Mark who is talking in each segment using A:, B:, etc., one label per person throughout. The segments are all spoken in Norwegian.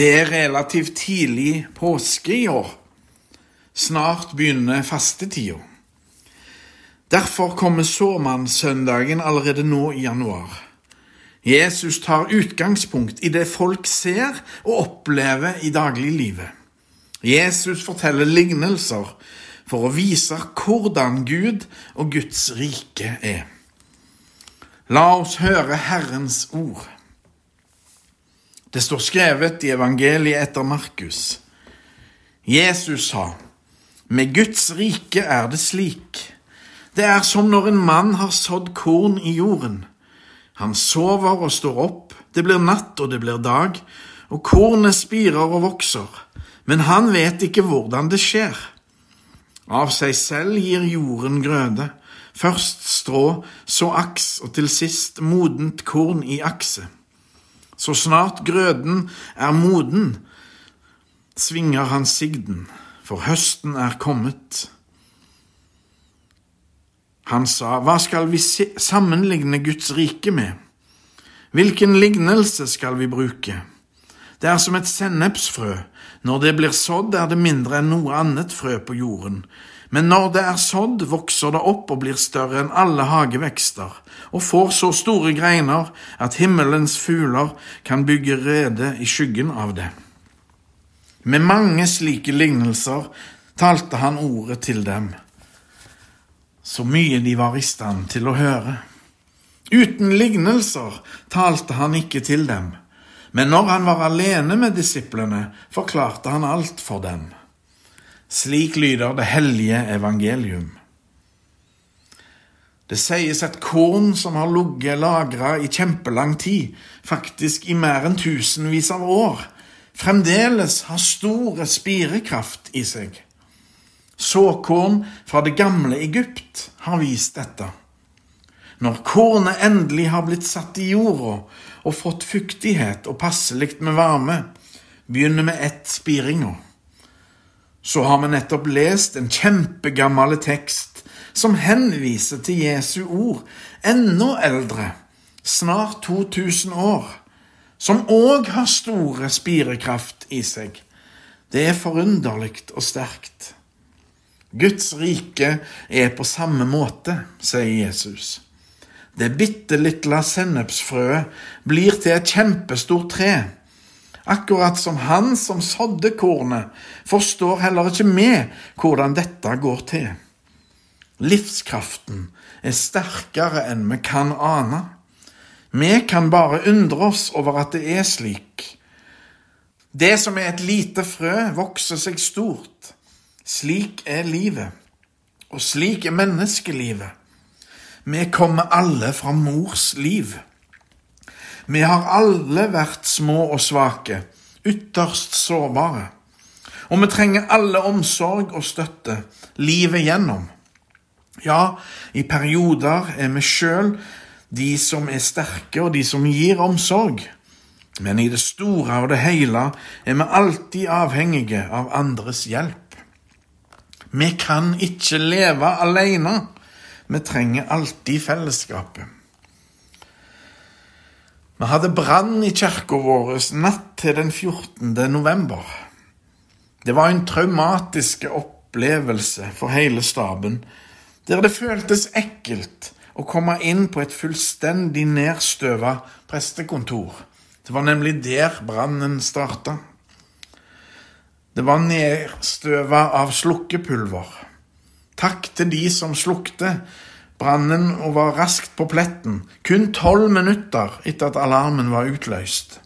A: Det er relativt tidlig påske i år. Snart begynner fastetida. Derfor kommer såmannssøndagen allerede nå i januar. Jesus tar utgangspunkt i det folk ser og opplever i dagliglivet. Jesus forteller lignelser for å vise hvordan Gud og Guds rike er. La oss høre Herrens ord. Det står skrevet i evangeliet etter Markus. Jesus sa, Med Guds rike er det slik. Det er som når en mann har sådd korn i jorden. Han sover og står opp, det blir natt og det blir dag, og kornet spirer og vokser, men han vet ikke hvordan det skjer. Av seg selv gir jorden grøde, først strå, så aks og til sist modent korn i akse. Så snart grøden er moden, svinger han sigden, for høsten er kommet. Han sa, Hva skal vi sammenligne Guds rike med? Hvilken lignelse skal vi bruke? Det er som et sennepsfrø. Når det blir sådd, er det mindre enn noe annet frø på jorden. Men når det er sådd, vokser det opp og blir større enn alle hagevekster, og får så store greiner at himmelens fugler kan bygge rede i skyggen av det. Med mange slike lignelser talte han ordet til dem, så mye de var i stand til å høre. Uten lignelser talte han ikke til dem, men når han var alene med disiplene, forklarte han alt for dem. Slik lyder det hellige evangelium. Det sies at korn som har ligget lagra i kjempelang tid, faktisk i mer enn tusenvis av år, fremdeles har store spirekraft i seg. Såkorn fra det gamle Egypt har vist dette. Når kornet endelig har blitt satt i jorda og fått fuktighet og passelig med varme, begynner med ett spiringa så har vi nettopp lest en kjempegammel tekst som henviser til Jesu ord, enda eldre, snart 2000 år, som òg har store spirekraft i seg. Det er forunderlig og sterkt. Guds rike er på samme måte, sier Jesus. Det bitte lille sennepsfrøet blir til et kjempestort tre Akkurat som han som sådde kornet, forstår heller ikke vi hvordan dette går til. Livskraften er sterkere enn vi kan ane. Vi kan bare undre oss over at det er slik. Det som er et lite frø, vokser seg stort. Slik er livet, og slik er menneskelivet. Vi kommer alle fra mors liv. Vi har alle vært små og svake, ytterst sårbare. Og vi trenger alle omsorg og støtte livet gjennom. Ja, i perioder er vi sjøl de som er sterke, og de som gir omsorg. Men i det store og det hele er vi alltid avhengige av andres hjelp. Vi kan ikke leve alene. Vi trenger alltid fellesskapet. Vi hadde brann i kirka vår natt til den 14. november. Det var en traumatisk opplevelse for hele staben, der det føltes ekkelt å komme inn på et fullstendig nedstøva prestekontor. Det var nemlig der brannen starta. Det var nedstøva av slukkepulver. Takk til de som slukte, brannen var raskt på pletten, kun tolv minutter etter at alarmen var utløst.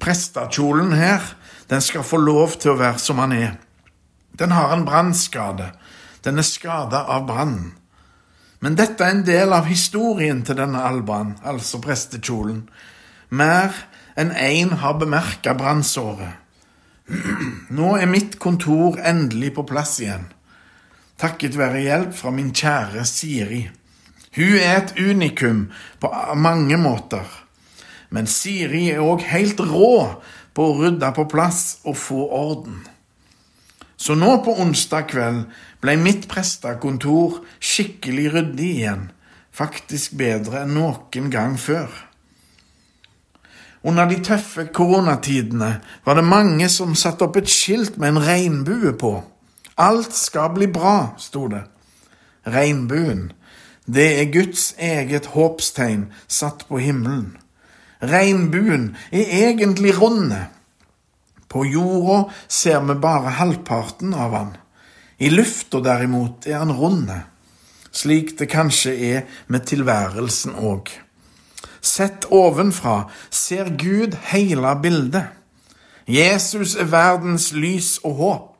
A: Prestekjolen her, den skal få lov til å være som han er. Den har en brannskade. Den er skada av brannen. Men dette er en del av historien til denne Alban, altså prestekjolen. Mer enn én har bemerka brannsåret. Nå er mitt kontor endelig på plass igjen takket være hjelp fra min kjære Siri. Hun er et unikum på mange måter, men Siri er òg helt rå på å rydde på plass og få orden. Så nå på onsdag kveld ble mitt prestekontor skikkelig ryddig igjen, faktisk bedre enn noen gang før. Under de tøffe koronatidene var det mange som satte opp et skilt med en regnbue på. Alt skal bli bra, sto det. Regnbuen, det er Guds eget håpstegn satt på himmelen. Regnbuen er egentlig runde. På jorda ser vi bare halvparten av han. I lufta derimot er han runde, slik det kanskje er med tilværelsen òg. Sett ovenfra ser Gud hele bildet. Jesus er verdens lys og håp.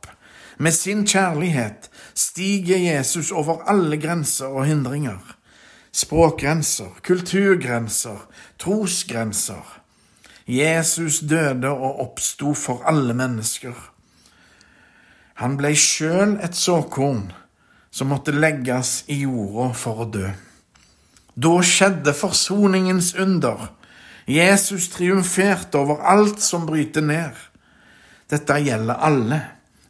A: Med sin kjærlighet stiger Jesus over alle grenser og hindringer. Språkgrenser, kulturgrenser, trosgrenser. Jesus døde og oppsto for alle mennesker. Han ble sjøl et såkorn som måtte legges i jorda for å dø. Da skjedde forsoningens under. Jesus triumferte over alt som bryter ned. Dette gjelder alle,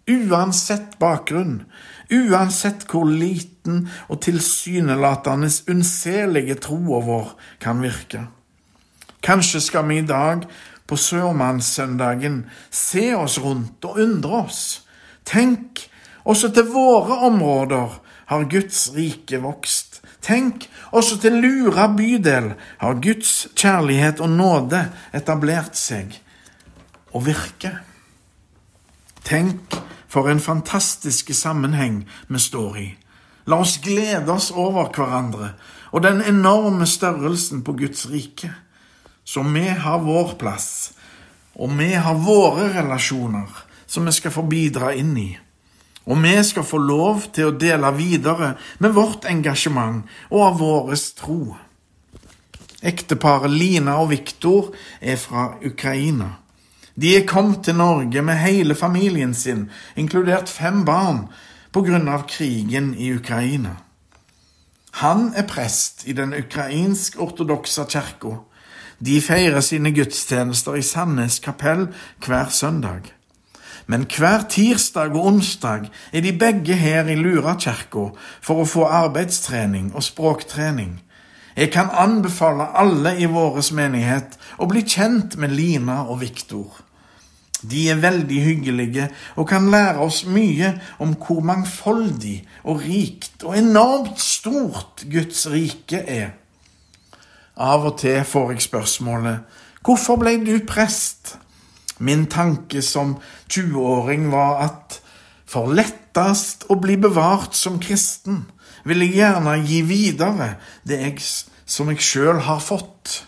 A: uansett bakgrunn, uansett hvor liten og tilsynelatende unnselige troa vår kan virke. Kanskje skal vi i dag, på sørmannssøndagen, se oss rundt og undre oss. Tenk, også til våre områder har Guds rike vokst. Tenk, også til Lura bydel har Guds kjærlighet og nåde etablert seg og virker. Tenk for en fantastisk sammenheng vi står i. La oss glede oss over hverandre og den enorme størrelsen på Guds rike. Så vi har vår plass, og vi har våre relasjoner som vi skal få bidra inn i. Og vi skal få lov til å dele videre med vårt engasjement og av vår tro. Ekteparet Lina og Viktor er fra Ukraina. De er kommet til Norge med hele familien sin, inkludert fem barn, av krigen i Ukraina. Han er prest i den ukrainsk-ortodokse kirka. De feirer sine gudstjenester i Sandnes kapell hver søndag. Men hver tirsdag og onsdag er de begge her i Lurakirka for å få arbeidstrening og språktrening. Jeg kan anbefale alle i vår menighet å bli kjent med Lina og Viktor. De er veldig hyggelige og kan lære oss mye om hvor mangfoldig og rikt og enormt stort Guds rike er. Av og til får jeg spørsmålet Hvorfor ble du prest? Min tanke som 20-åring var at for lettest å bli bevart som kristen, vil jeg gjerne gi videre det jeg, som jeg sjøl har fått.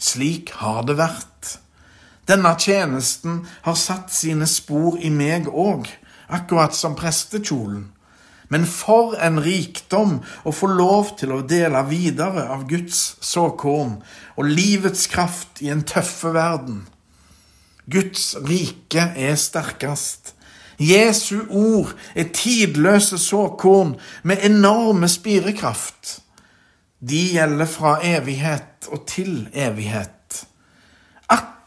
A: Slik har det vært. Denne tjenesten har satt sine spor i meg òg, akkurat som prestekjolen. Men for en rikdom å få lov til å dele videre av Guds såkorn og livets kraft i en tøffe verden. Guds rike er sterkest. Jesu ord er tidløse såkorn med enorme spirekraft. De gjelder fra evighet og til evighet.